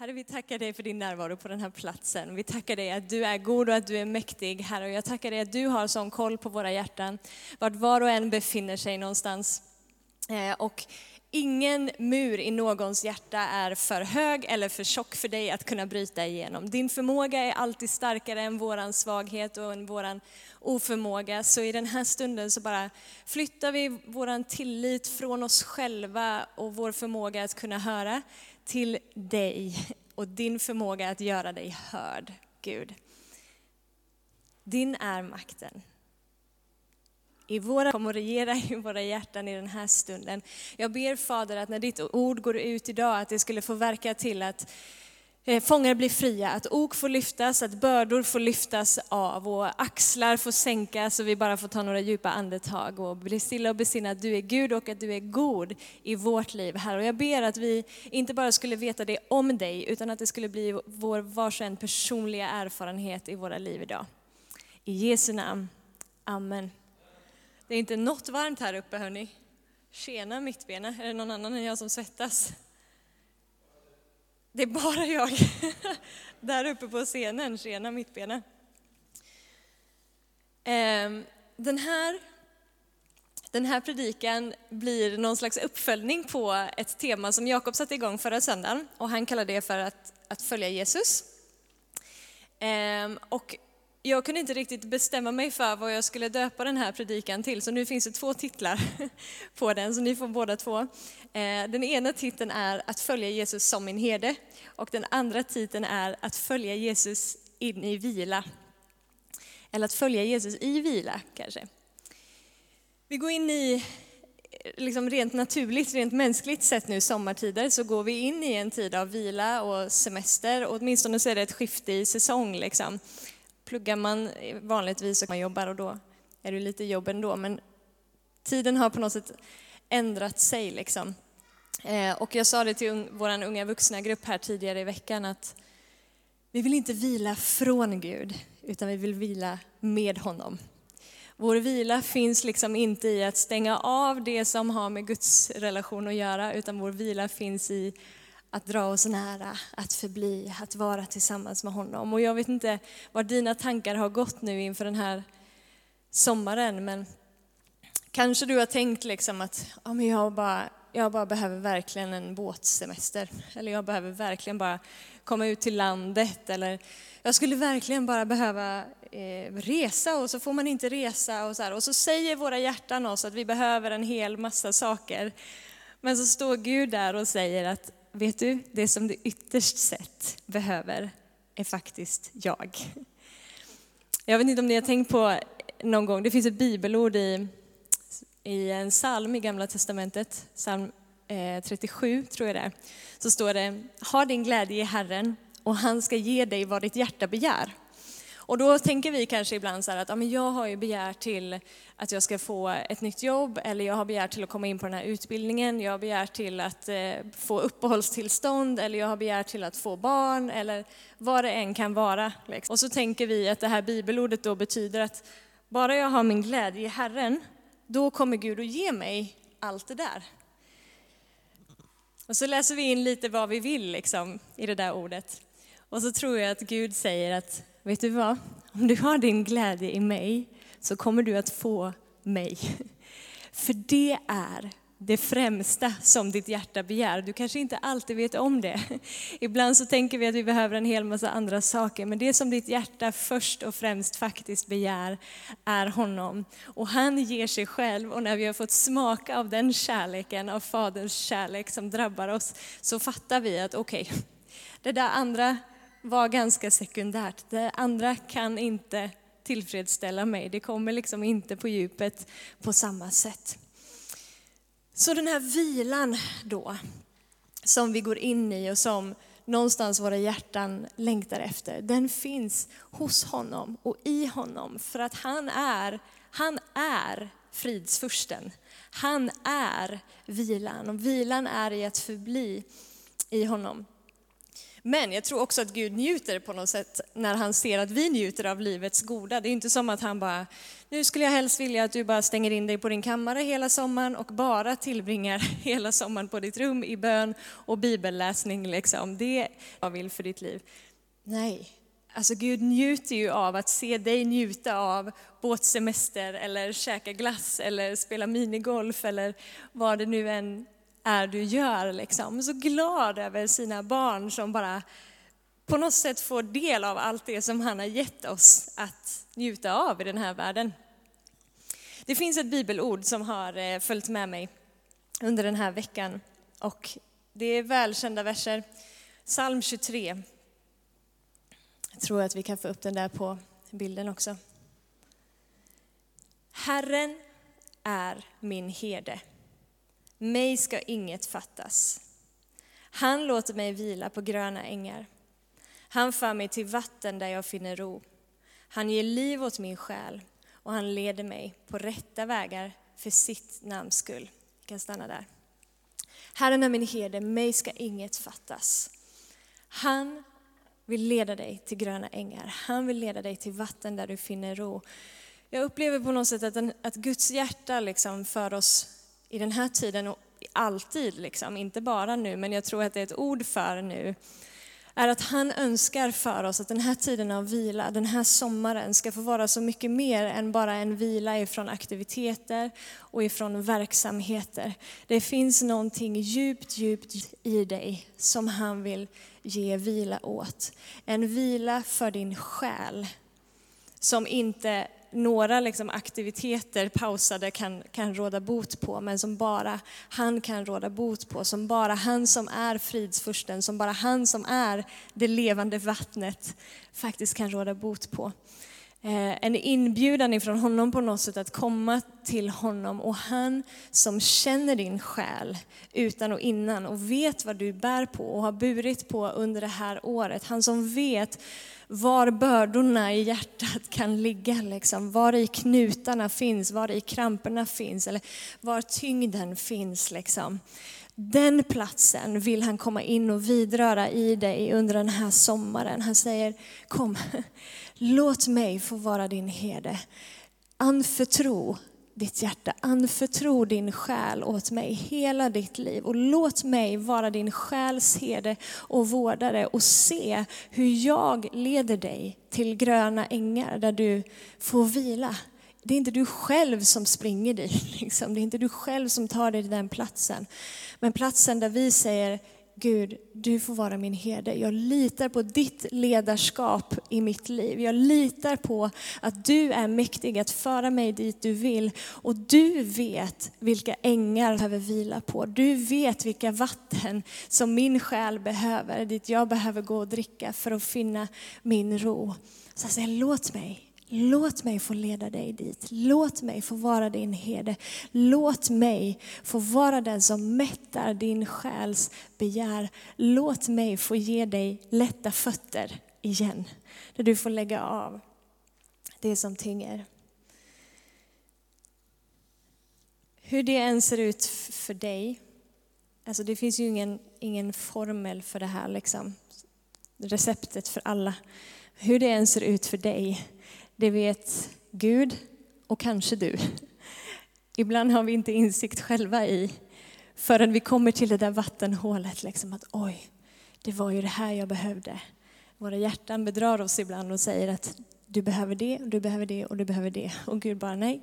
Herre, vi tackar dig för din närvaro på den här platsen. Vi tackar dig att du är god och att du är mäktig, Herre. Och jag tackar dig att du har sån koll på våra hjärtan, vart var och en befinner sig någonstans. Eh, och ingen mur i någons hjärta är för hög eller för tjock för dig att kunna bryta igenom. Din förmåga är alltid starkare än våran svaghet och än våran oförmåga. Så i den här stunden så bara flyttar vi våran tillit från oss själva och vår förmåga att kunna höra till dig och din förmåga att göra dig hörd, Gud. Din är makten. I våra, kommer regera i våra hjärtan i den här stunden. Jag ber Fader att när ditt ord går ut idag, att det skulle få verka till att Eh, fångar blir fria, att ok får lyftas, att bördor får lyftas av och axlar får sänkas och vi bara får ta några djupa andetag och bli stilla och besinna att du är Gud och att du är god i vårt liv, här. Och jag ber att vi inte bara skulle veta det om dig, utan att det skulle bli vår vars en personliga erfarenhet i våra liv idag. I Jesu namn. Amen. Det är inte något varmt här uppe hörni. Tjena mittbena, är det någon annan än jag som svettas? Det är bara jag där uppe på scenen, tjena mittbena. Ehm, den här, den här predikan blir någon slags uppföljning på ett tema som Jakob satte igång förra söndagen och han kallar det för att, att följa Jesus. Ehm, och jag kunde inte riktigt bestämma mig för vad jag skulle döpa den här predikan till, så nu finns det två titlar på den, så ni får båda två. Eh, den ena titeln är Att följa Jesus som min herde, och den andra titeln är Att följa Jesus in i vila. Eller att följa Jesus i vila, kanske. Vi går in i, eh, liksom rent naturligt, rent mänskligt sett nu, sommartider, så går vi in i en tid av vila och semester, och åtminstone så är det ett skifte i säsong. Liksom pluggar man eh, vanligtvis och man jobbar och då är det lite jobb ändå. Men tiden har på något sätt ändrat sig liksom. Eh, och jag sa det till vår unga vuxna-grupp här tidigare i veckan att vi vill inte vila från Gud, utan vi vill vila med honom. Vår vila finns liksom inte i att stänga av det som har med Guds relation att göra, utan vår vila finns i att dra oss nära, att förbli, att vara tillsammans med honom. Och jag vet inte var dina tankar har gått nu inför den här sommaren, men kanske du har tänkt liksom att ja, men jag, bara, jag bara behöver verkligen en båtsemester, eller jag behöver verkligen bara komma ut till landet, eller jag skulle verkligen bara behöva eh, resa och så får man inte resa och så här. Och så säger våra hjärtan oss att vi behöver en hel massa saker. Men så står Gud där och säger att vet du, det som du ytterst sett behöver är faktiskt jag. Jag vet inte om ni har tänkt på någon gång, det finns ett bibelord i, i en psalm i Gamla Testamentet, psalm eh, 37 tror jag det är, så står det, ha din glädje i Herren och han ska ge dig vad ditt hjärta begär. Och då tänker vi kanske ibland så här att ja, men jag har ju begärt till att jag ska få ett nytt jobb, eller jag har begärt till att komma in på den här utbildningen, jag har begärt till att eh, få uppehållstillstånd, eller jag har begärt till att få barn, eller vad det än kan vara. Liksom. Och så tänker vi att det här bibelordet då betyder att bara jag har min glädje i Herren, då kommer Gud att ge mig allt det där. Och så läser vi in lite vad vi vill liksom, i det där ordet. Och så tror jag att Gud säger att vet du vad? Om du har din glädje i mig så kommer du att få mig. För det är det främsta som ditt hjärta begär. Du kanske inte alltid vet om det. Ibland så tänker vi att vi behöver en hel massa andra saker, men det som ditt hjärta först och främst faktiskt begär är honom. Och han ger sig själv och när vi har fått smaka av den kärleken, av Faderns kärlek som drabbar oss, så fattar vi att okej, okay, det där andra var ganska sekundärt. Det andra kan inte tillfredsställa mig. Det kommer liksom inte på djupet på samma sätt. Så den här vilan då, som vi går in i och som någonstans våra hjärtan längtar efter, den finns hos honom och i honom. För att han är, han är fridsfursten. Han är vilan och vilan är i att förbli i honom. Men jag tror också att Gud njuter på något sätt när han ser att vi njuter av livets goda. Det är inte som att han bara, nu skulle jag helst vilja att du bara stänger in dig på din kammare hela sommaren och bara tillbringar hela sommaren på ditt rum i bön och bibelläsning. Liksom. Det är vad jag vill för ditt liv. Nej, alltså Gud njuter ju av att se dig njuta av båtsemester eller käka glass eller spela minigolf eller vad det nu än är du gör. Liksom. Så glad över sina barn som bara på något sätt får del av allt det som han har gett oss att njuta av i den här världen. Det finns ett bibelord som har eh, följt med mig under den här veckan och det är välkända verser. Psalm 23. Jag tror att vi kan få upp den där på bilden också. Herren är min herde. Mig ska inget fattas. Han låter mig vila på gröna ängar. Han för mig till vatten där jag finner ro. Han ger liv åt min själ och han leder mig på rätta vägar för sitt namns skull. Jag kan stanna där. Herren är min herde, mig ska inget fattas. Han vill leda dig till gröna ängar. Han vill leda dig till vatten där du finner ro. Jag upplever på något sätt att, den, att Guds hjärta liksom för oss i den här tiden och alltid, liksom, inte bara nu, men jag tror att det är ett ord för nu, är att han önskar för oss att den här tiden av vila, den här sommaren ska få vara så mycket mer än bara en vila ifrån aktiviteter och ifrån verksamheter. Det finns någonting djupt, djupt i dig som han vill ge vila åt. En vila för din själ som inte några liksom aktiviteter pausade kan, kan råda bot på, men som bara han kan råda bot på. Som bara han som är fridsfursten, som bara han som är det levande vattnet faktiskt kan råda bot på. Eh, en inbjudan ifrån honom på något sätt att komma till honom och han som känner din själ utan och innan och vet vad du bär på och har burit på under det här året. Han som vet var bördorna i hjärtat kan ligga, liksom. var i knutarna finns, var i kramperna finns eller var tyngden finns. Liksom. Den platsen vill han komma in och vidröra i dig under den här sommaren. Han säger, kom, låt mig få vara din herde. Anförtro ditt hjärta. Anförtro din själ åt mig hela ditt liv och låt mig vara din själs herde och vårdare och se hur jag leder dig till gröna ängar där du får vila. Det är inte du själv som springer dit, liksom. det är inte du själv som tar dig till den platsen. Men platsen där vi säger, Gud, du får vara min herde. Jag litar på ditt ledarskap i mitt liv. Jag litar på att du är mäktig att föra mig dit du vill. Och du vet vilka ängar jag behöver vila på. Du vet vilka vatten som min själ behöver, dit jag behöver gå och dricka för att finna min ro. Så jag säger, låt mig Låt mig få leda dig dit. Låt mig få vara din herde. Låt mig få vara den som mättar din själs begär. Låt mig få ge dig lätta fötter igen. Där du får lägga av det som tynger. Hur det än ser ut för dig, alltså det finns ju ingen, ingen formel för det här, liksom. receptet för alla. Hur det än ser ut för dig, det vet Gud och kanske du. Ibland har vi inte insikt själva i förrän vi kommer till det där vattenhålet. Liksom att oj, det var ju det här jag behövde. Våra hjärtan bedrar oss ibland och säger att du behöver det, du behöver det och du behöver det. Och Gud bara nej.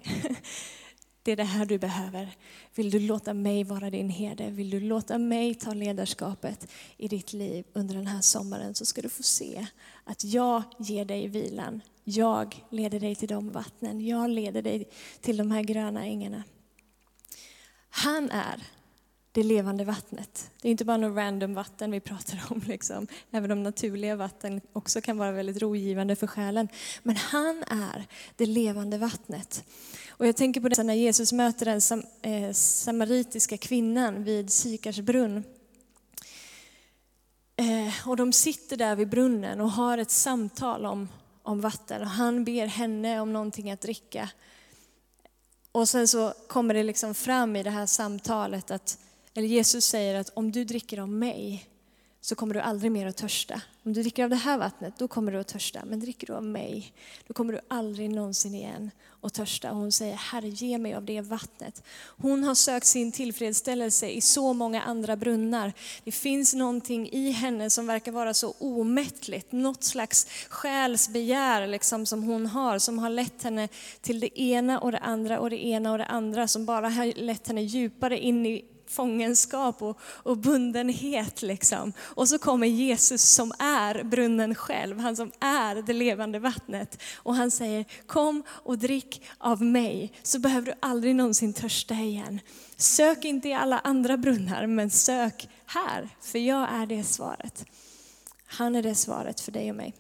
Det är det här du behöver. Vill du låta mig vara din herde? Vill du låta mig ta ledarskapet i ditt liv under den här sommaren så ska du få se att jag ger dig vilan jag leder dig till de vattnen. Jag leder dig till de här gröna ängarna. Han är det levande vattnet. Det är inte bara något random vatten vi pratar om, liksom. även om naturliga vatten också kan vara väldigt rogivande för själen. Men han är det levande vattnet. Och jag tänker på det när Jesus möter den sam eh, samaritiska kvinnan vid Sikars brunn. Eh, och de sitter där vid brunnen och har ett samtal om om vatten och han ber henne om någonting att dricka. Och sen så kommer det liksom fram i det här samtalet att, eller Jesus säger att om du dricker av mig så kommer du aldrig mer att törsta. Om du dricker av det här vattnet, då kommer du att törsta. Men dricker du av mig, då kommer du aldrig någonsin igen att törsta. Och hon säger, Herre ge mig av det vattnet. Hon har sökt sin tillfredsställelse i så många andra brunnar. Det finns någonting i henne som verkar vara så omättligt. Något slags själsbegär liksom, som hon har, som har lett henne till det ena och det andra och det ena och det andra. Som bara har lett henne djupare in i fångenskap och, och bundenhet. Liksom. Och så kommer Jesus som är brunnen själv, han som är det levande vattnet. Och han säger, kom och drick av mig, så behöver du aldrig någonsin törsta igen. Sök inte i alla andra brunnar, men sök här, för jag är det svaret. Han är det svaret för dig och mig.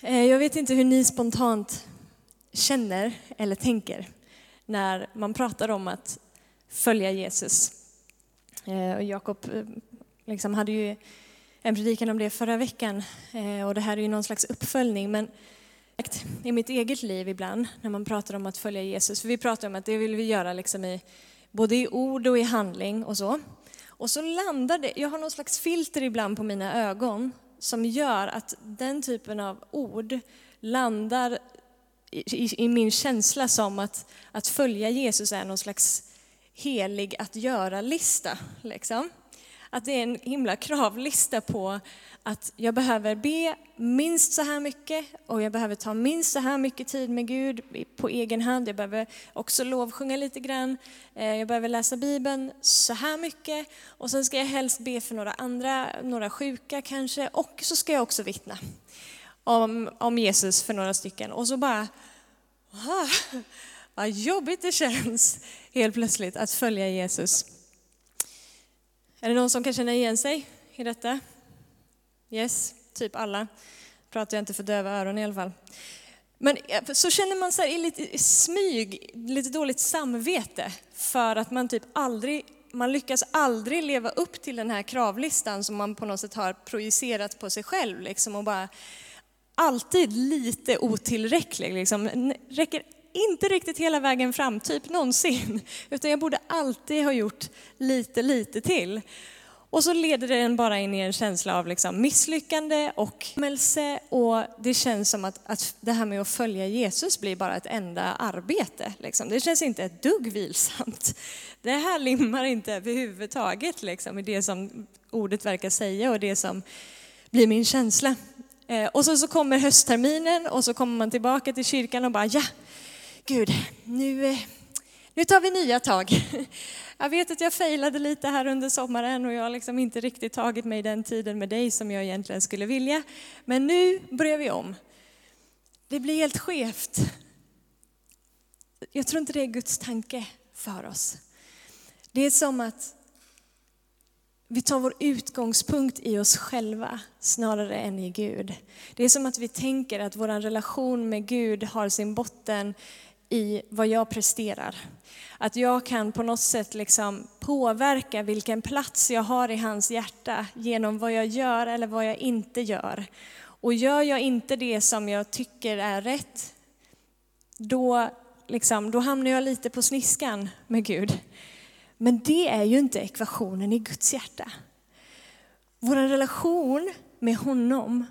Eh, jag vet inte hur ni spontant känner eller tänker när man pratar om att följa Jesus. Eh, och Jakob eh, liksom hade ju en predikan om det förra veckan eh, och det här är ju någon slags uppföljning. Men i mitt eget liv ibland när man pratar om att följa Jesus, för vi pratar om att det vill vi göra liksom i, både i ord och i handling och så. Och så landar det, jag har någon slags filter ibland på mina ögon som gör att den typen av ord landar i, i min känsla som att, att följa Jesus är någon slags helig att göra-lista. Liksom. Att det är en himla kravlista på att jag behöver be minst så här mycket och jag behöver ta minst så här mycket tid med Gud på egen hand. Jag behöver också lovsjunga lite grann. Eh, jag behöver läsa Bibeln så här mycket och sen ska jag helst be för några andra, några sjuka kanske och så ska jag också vittna om, om Jesus för några stycken. Och så bara, vad jobbigt det känns helt plötsligt att följa Jesus. Är det någon som kan känna igen sig i detta? Yes, typ alla. Pratar jag inte för döva öron i alla fall. Men så känner man sig lite smyg, lite dåligt samvete för att man typ aldrig, man lyckas aldrig leva upp till den här kravlistan som man på något sätt har projicerat på sig själv liksom och bara alltid lite otillräcklig. Liksom. Räcker inte riktigt hela vägen fram, typ någonsin. Utan jag borde alltid ha gjort lite, lite till. Och så leder det en bara in i en känsla av liksom misslyckande och melse och det känns som att, att det här med att följa Jesus blir bara ett enda arbete. Liksom. Det känns inte ett dugg vilsamt. Det här limmar inte överhuvudtaget liksom, i det som ordet verkar säga och det som blir min känsla. Eh, och så, så kommer höstterminen och så kommer man tillbaka till kyrkan och bara ja, Gud, nu, eh, nu tar vi nya tag. Jag vet att jag failade lite här under sommaren och jag har liksom inte riktigt tagit mig den tiden med dig som jag egentligen skulle vilja. Men nu börjar vi om. Det blir helt skevt. Jag tror inte det är Guds tanke för oss. Det är som att vi tar vår utgångspunkt i oss själva snarare än i Gud. Det är som att vi tänker att vår relation med Gud har sin botten i vad jag presterar. Att jag kan på något sätt liksom påverka vilken plats jag har i hans hjärta genom vad jag gör eller vad jag inte gör. Och gör jag inte det som jag tycker är rätt, då, liksom, då hamnar jag lite på sniskan med Gud. Men det är ju inte ekvationen i Guds hjärta. Vår relation med honom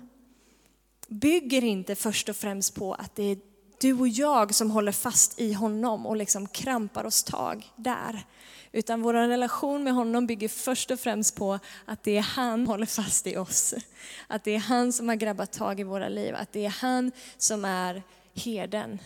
bygger inte först och främst på att det är du och jag som håller fast i honom och liksom krampar oss tag där. Utan vår relation med honom bygger först och främst på att det är han som håller fast i oss. Att det är han som har grabbat tag i våra liv, att det är han som är herden.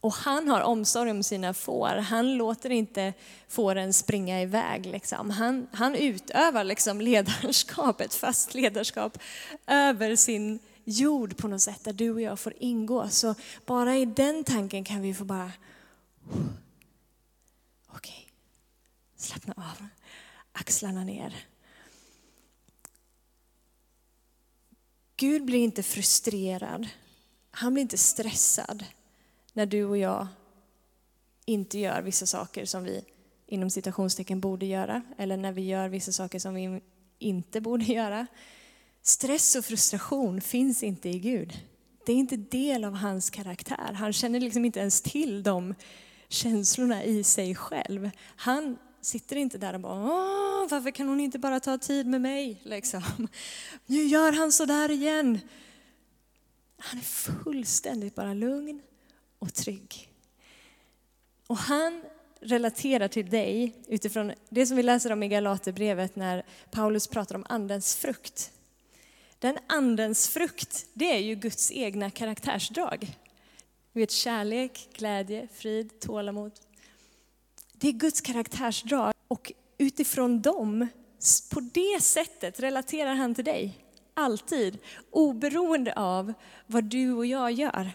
Och han har omsorg om sina får. Han låter inte fåren springa iväg. Liksom. Han, han utövar liksom ledarskap, ett fast ledarskap över sin jord på något sätt där du och jag får ingå. Så bara i den tanken kan vi få bara, okej, okay. slappna av, axlarna ner. Gud blir inte frustrerad, han blir inte stressad när du och jag inte gör vissa saker som vi inom citationstecken borde göra, eller när vi gör vissa saker som vi inte borde göra. Stress och frustration finns inte i Gud. Det är inte del av hans karaktär. Han känner liksom inte ens till de känslorna i sig själv. Han sitter inte där och bara Åh, varför kan hon inte bara ta tid med mig? Liksom. Nu gör han så där igen. Han är fullständigt bara lugn och trygg. Och han relaterar till dig utifrån det som vi läser om i Galaterbrevet när Paulus pratar om andens frukt. Den andens frukt, det är ju Guds egna karaktärsdrag. Du vet kärlek, glädje, frid, tålamod. Det är Guds karaktärsdrag och utifrån dem, på det sättet relaterar han till dig. Alltid, oberoende av vad du och jag gör.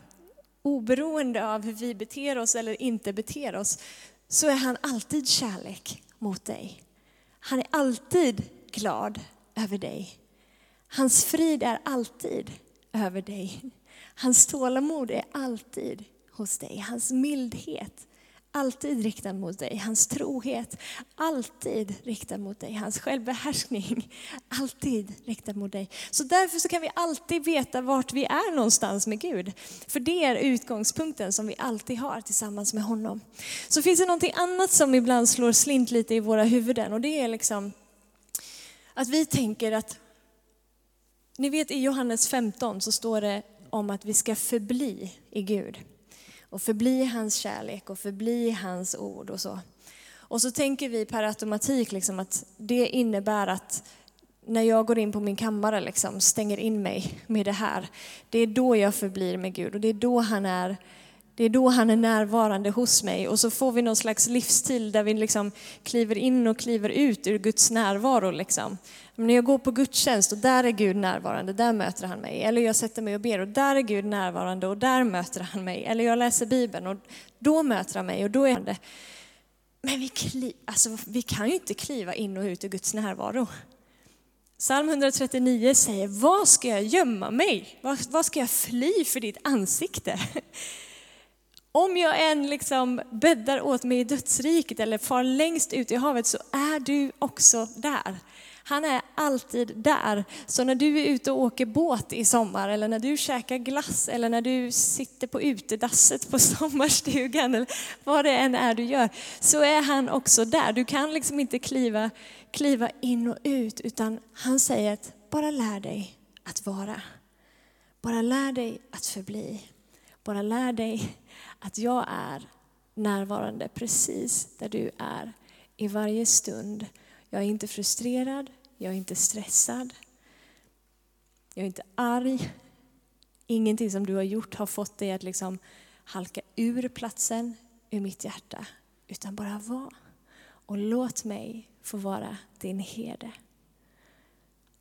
Oberoende av hur vi beter oss eller inte beter oss, så är han alltid kärlek mot dig. Han är alltid glad över dig. Hans frid är alltid över dig. Hans tålamod är alltid hos dig. Hans mildhet alltid riktad mot dig. Hans trohet alltid riktad mot dig. Hans självbehärskning alltid riktad mot dig. Så därför så kan vi alltid veta vart vi är någonstans med Gud. För det är utgångspunkten som vi alltid har tillsammans med honom. Så finns det någonting annat som ibland slår slint lite i våra huvuden och det är liksom att vi tänker att ni vet i Johannes 15 så står det om att vi ska förbli i Gud. Och förbli hans kärlek och förbli hans ord och så. Och så tänker vi per automatik liksom att det innebär att när jag går in på min kammare, liksom, stänger in mig med det här, det är då jag förblir med Gud och det är då han är det är då han är närvarande hos mig och så får vi någon slags livsstil där vi liksom kliver in och kliver ut ur Guds närvaro. Liksom. Men när jag går på gudstjänst och där är Gud närvarande, där möter han mig. Eller jag sätter mig och ber och där är Gud närvarande och där möter han mig. Eller jag läser Bibeln och då möter han mig och då är han det. Men vi, kli, alltså, vi kan ju inte kliva in och ut ur Guds närvaro. Psalm 139 säger, vad ska jag gömma mig? Vad ska jag fly för ditt ansikte? Om jag än liksom bäddar åt mig i dödsriket eller far längst ut i havet så är du också där. Han är alltid där. Så när du är ute och åker båt i sommar eller när du käkar glass eller när du sitter på utedasset på sommarstugan eller vad det än är du gör, så är han också där. Du kan liksom inte kliva, kliva in och ut utan han säger att bara lär dig att vara. Bara lär dig att förbli. Bara lär dig att jag är närvarande precis där du är i varje stund. Jag är inte frustrerad, jag är inte stressad, jag är inte arg. Ingenting som du har gjort har fått dig att liksom halka ur platsen, ur mitt hjärta. Utan bara var. Och låt mig få vara din herde.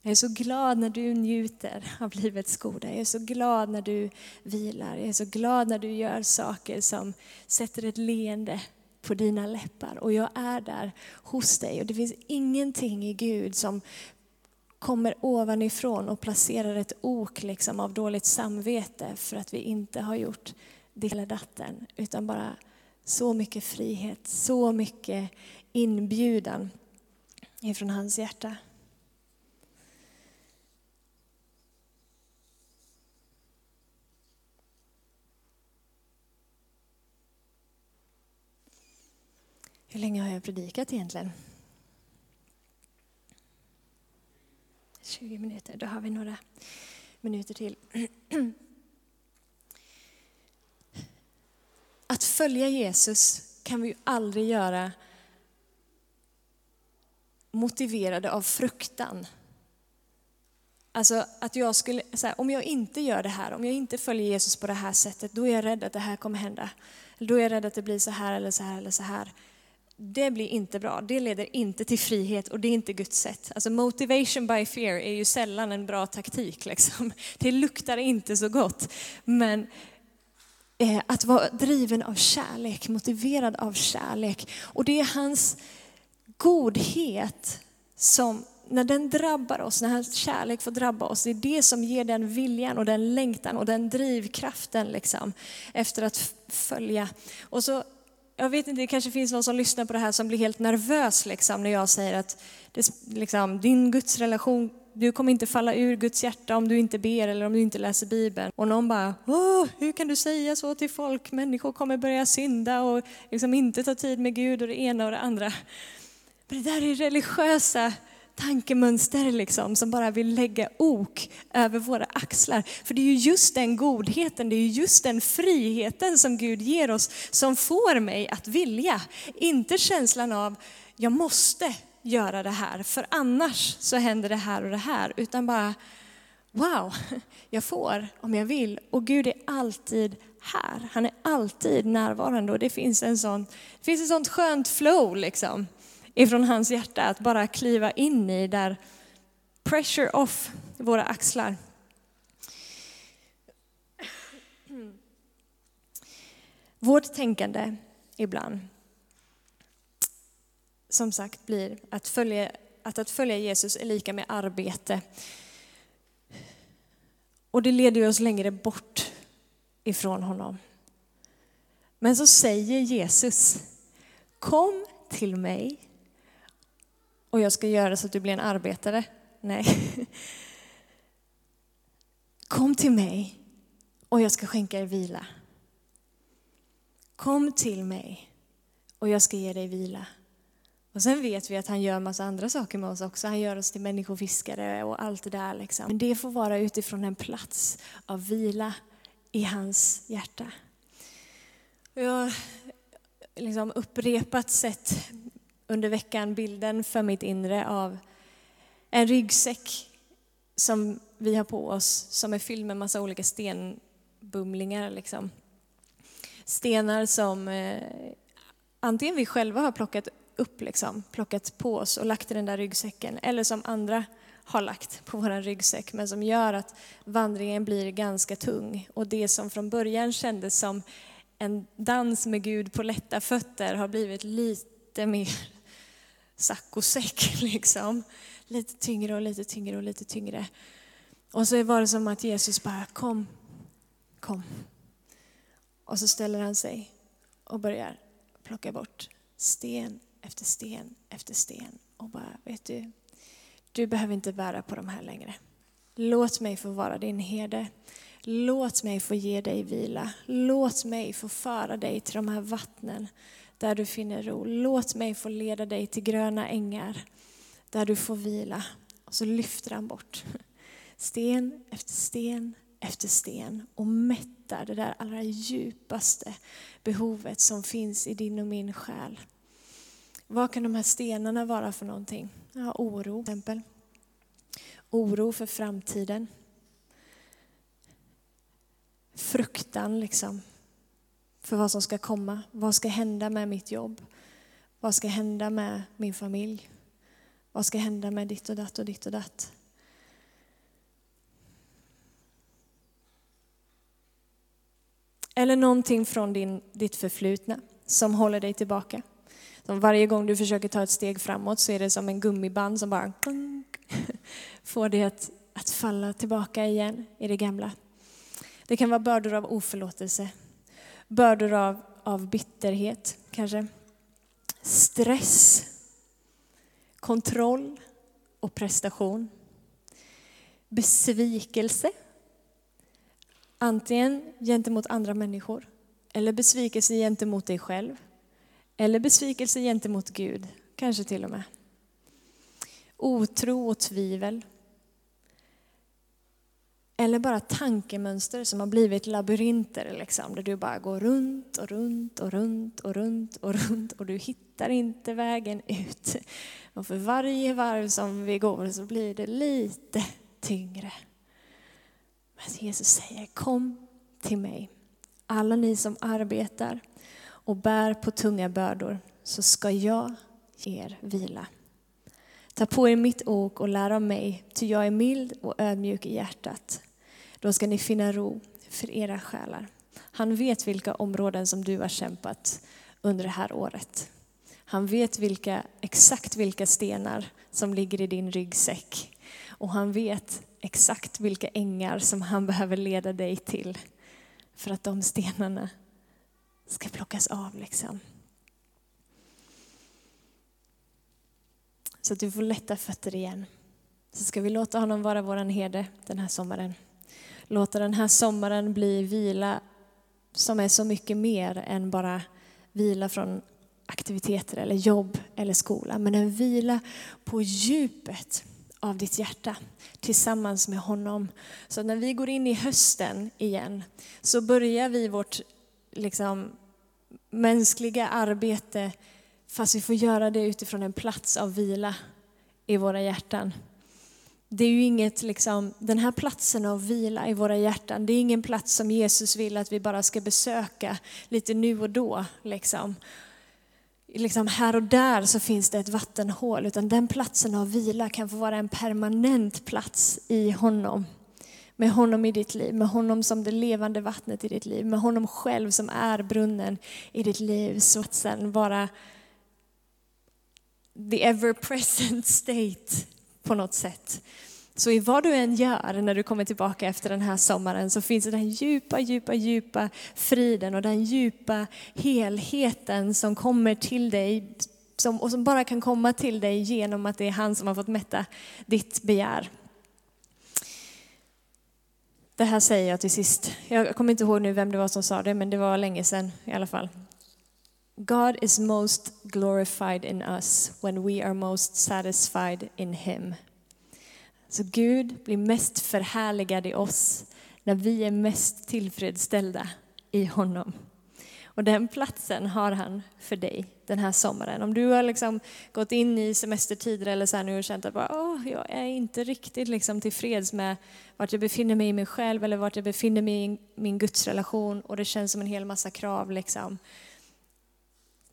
Jag är så glad när du njuter av livets goda. Jag är så glad när du vilar. Jag är så glad när du gör saker som sätter ett leende på dina läppar. Och jag är där hos dig. Och det finns ingenting i Gud som kommer ovanifrån och placerar ett ok liksom av dåligt samvete för att vi inte har gjort det eller datten. Utan bara så mycket frihet, så mycket inbjudan ifrån hans hjärta. Hur länge har jag predikat egentligen? 20 minuter, då har vi några minuter till. Att följa Jesus kan vi ju aldrig göra motiverade av fruktan. Alltså att jag skulle, här, om jag inte gör det här, om jag inte följer Jesus på det här sättet, då är jag rädd att det här kommer hända. Då är jag rädd att det blir så här eller så här eller så här det blir inte bra. Det leder inte till frihet och det är inte Guds sätt. Alltså motivation by fear är ju sällan en bra taktik. Liksom. Det luktar inte så gott. Men eh, att vara driven av kärlek, motiverad av kärlek. Och det är hans godhet som, när den drabbar oss, när hans kärlek får drabba oss, det är det som ger den viljan och den längtan och den drivkraften liksom, efter att följa. Och så jag vet inte, det kanske finns någon som lyssnar på det här som blir helt nervös liksom, när jag säger att det, liksom, din gudsrelation, du kommer inte falla ur Guds hjärta om du inte ber eller om du inte läser Bibeln. Och någon bara, Åh, hur kan du säga så till folk? Människor kommer börja synda och liksom inte ta tid med Gud och det ena och det andra. Men det där är religiösa tankemönster liksom, som bara vill lägga ok över våra axlar. För det är ju just den godheten, det är ju just den friheten som Gud ger oss som får mig att vilja. Inte känslan av, jag måste göra det här, för annars så händer det här och det här. Utan bara, wow, jag får om jag vill. Och Gud är alltid här. Han är alltid närvarande och det finns en sån, det finns ett sånt skönt flow liksom ifrån hans hjärta att bara kliva in i där pressure off våra axlar. Vårt tänkande ibland, som sagt, blir att följa, att, att följa Jesus är lika med arbete. Och det leder oss längre bort ifrån honom. Men så säger Jesus, kom till mig och jag ska göra så att du blir en arbetare. Nej. Kom till mig och jag ska skänka er vila. Kom till mig och jag ska ge dig vila. Och sen vet vi att han gör massa andra saker med oss också. Han gör oss till människofiskare och allt det där. Liksom. Men det får vara utifrån en plats av vila i hans hjärta. Jag har liksom upprepat sett under veckan bilden för mitt inre av en ryggsäck som vi har på oss som är fylld med massa olika stenbumlingar. Liksom. Stenar som eh, antingen vi själva har plockat upp, liksom, plockat på oss och lagt i den där ryggsäcken eller som andra har lagt på vår ryggsäck men som gör att vandringen blir ganska tung. Och det som från början kändes som en dans med Gud på lätta fötter har blivit lite mer saccosäck liksom. Lite tyngre och lite tyngre och lite tyngre. Och så var det som att Jesus bara kom, kom. Och så ställer han sig och börjar plocka bort sten efter sten efter sten. Och bara, vet du, du behöver inte bära på de här längre. Låt mig få vara din herde. Låt mig få ge dig vila. Låt mig få föra dig till de här vattnen där du finner ro. Låt mig få leda dig till gröna ängar där du får vila. Och så lyfter han bort sten efter sten efter sten och mättar det där allra djupaste behovet som finns i din och min själ. Vad kan de här stenarna vara för någonting? Ja, oro till exempel. Oro för framtiden. Fruktan liksom för vad som ska komma. Vad ska hända med mitt jobb? Vad ska hända med min familj? Vad ska hända med ditt och datt och ditt och datt? Eller någonting från din, ditt förflutna som håller dig tillbaka. Som varje gång du försöker ta ett steg framåt så är det som en gummiband som bara får dig att, att falla tillbaka igen i det gamla. Det kan vara bördor av oförlåtelse, bördor av, av bitterhet kanske, stress, kontroll och prestation, besvikelse, antingen gentemot andra människor eller besvikelse gentemot dig själv eller besvikelse gentemot Gud, kanske till och med. Otro och tvivel. Eller bara tankemönster som har blivit labyrinter, liksom, där du bara går runt och runt och runt och runt och runt och du hittar inte vägen ut. Och för varje varv som vi går så blir det lite tyngre. Men Jesus säger, kom till mig, alla ni som arbetar och bär på tunga bördor, så ska jag ge er vila. Ta på er mitt ok och lär av mig, ty jag är mild och ödmjuk i hjärtat. Då ska ni finna ro för era själar. Han vet vilka områden som du har kämpat under det här året. Han vet vilka, exakt vilka stenar som ligger i din ryggsäck. Och han vet exakt vilka ängar som han behöver leda dig till för att de stenarna ska plockas av. Liksom. Så att du får lätta fötter igen. Så ska vi låta honom vara vår herde den här sommaren. Låta den här sommaren bli vila som är så mycket mer än bara vila från aktiviteter eller jobb eller skola, men en vila på djupet av ditt hjärta tillsammans med honom. Så när vi går in i hösten igen så börjar vi vårt liksom, mänskliga arbete fast vi får göra det utifrån en plats av vila i våra hjärtan. Det är ju inget, liksom, den här platsen av vila i våra hjärtan, det är ingen plats som Jesus vill att vi bara ska besöka lite nu och då. Liksom liksom här och där så finns det ett vattenhål, utan den platsen av vila kan få vara en permanent plats i honom. Med honom i ditt liv, med honom som det levande vattnet i ditt liv, med honom själv som är brunnen i ditt liv. Så att sen vara the ever present state på något sätt. Så i vad du än gör när du kommer tillbaka efter den här sommaren så finns det den djupa, djupa, djupa friden och den djupa helheten som kommer till dig som, och som bara kan komma till dig genom att det är han som har fått mätta ditt begär. Det här säger jag till sist. Jag kommer inte ihåg nu vem det var som sa det, men det var länge sedan i alla fall. God is most glorified in us when we are most satisfied in him. Så Gud blir mest förhärligad i oss när vi är mest tillfredsställda i honom. Och den platsen har han för dig den här sommaren. Om du har liksom gått in i semestertider eller så här nu och känt att bara, Åh, jag är inte riktigt liksom tillfreds med vart jag befinner mig i mig själv eller vart jag befinner mig i min gudsrelation och det känns som en hel massa krav. Liksom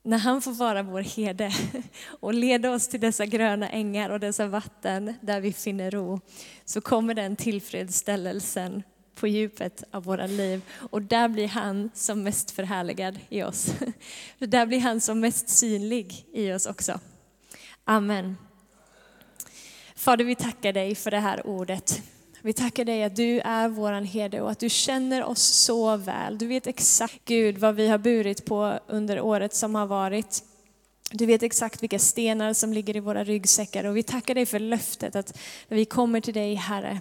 när han får vara vår herde och leda oss till dessa gröna ängar och dessa vatten där vi finner ro, så kommer den tillfredsställelsen på djupet av våra liv. Och där blir han som mest förhärligad i oss. För där blir han som mest synlig i oss också. Amen. Fader, vi tackar dig för det här ordet. Vi tackar dig att du är våran herde och att du känner oss så väl. Du vet exakt Gud vad vi har burit på under året som har varit. Du vet exakt vilka stenar som ligger i våra ryggsäckar och vi tackar dig för löftet att när vi kommer till dig Herre,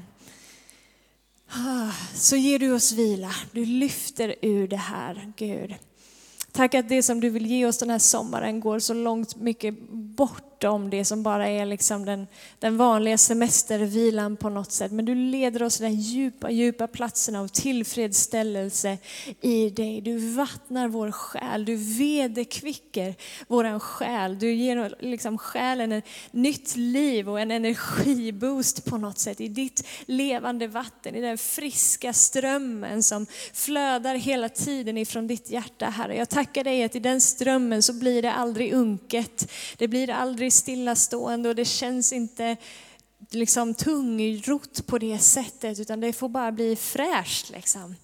ah, så ger du oss vila. Du lyfter ur det här Gud. Tack att det som du vill ge oss den här sommaren går så långt mycket bort bortom det som bara är liksom den, den vanliga semestervilan på något sätt. Men du leder oss till den djupa, djupa platsen av tillfredsställelse i dig. Du vattnar vår själ, du vederkvicker vår själ. Du ger liksom själen ett nytt liv och en energiboost på något sätt i ditt levande vatten, i den friska strömmen som flödar hela tiden ifrån ditt hjärta, Herre. Jag tackar dig att i den strömmen så blir det aldrig unket. Det blir aldrig stillastående och det känns inte liksom tungrot på det sättet utan det får bara bli fräscht liksom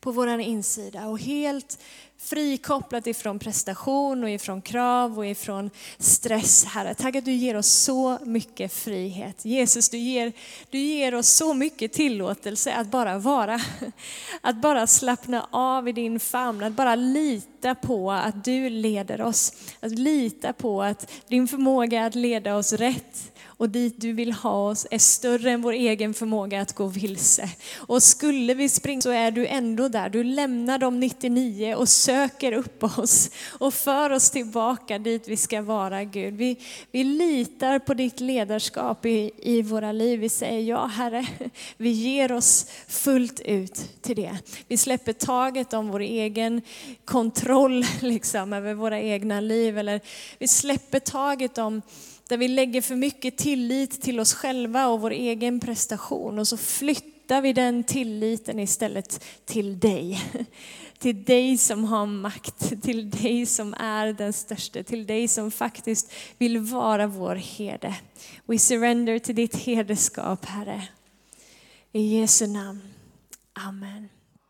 på vår insida och helt frikopplat ifrån prestation och ifrån krav och ifrån stress, Herre. Tack att du ger oss så mycket frihet. Jesus, du ger, du ger oss så mycket tillåtelse att bara vara. Att bara slappna av i din famn, att bara lita på att du leder oss. Att lita på att din förmåga att leda oss rätt och dit du vill ha oss är större än vår egen förmåga att gå vilse. Och skulle vi springa så är du ändå där. Du lämnar de 99 och söker upp oss och för oss tillbaka dit vi ska vara Gud. Vi, vi litar på ditt ledarskap i, i våra liv. Vi säger ja Herre, vi ger oss fullt ut till det. Vi släpper taget om vår egen kontroll kontroll liksom, över våra egna liv. Eller vi släpper taget om där vi lägger för mycket tillit till oss själva och vår egen prestation och så flyttar vi den tilliten istället till dig. Till dig som har makt, till dig som är den största, till dig som faktiskt vill vara vår herde. We surrender till ditt herdeskap, Herre. I Jesu namn. Amen.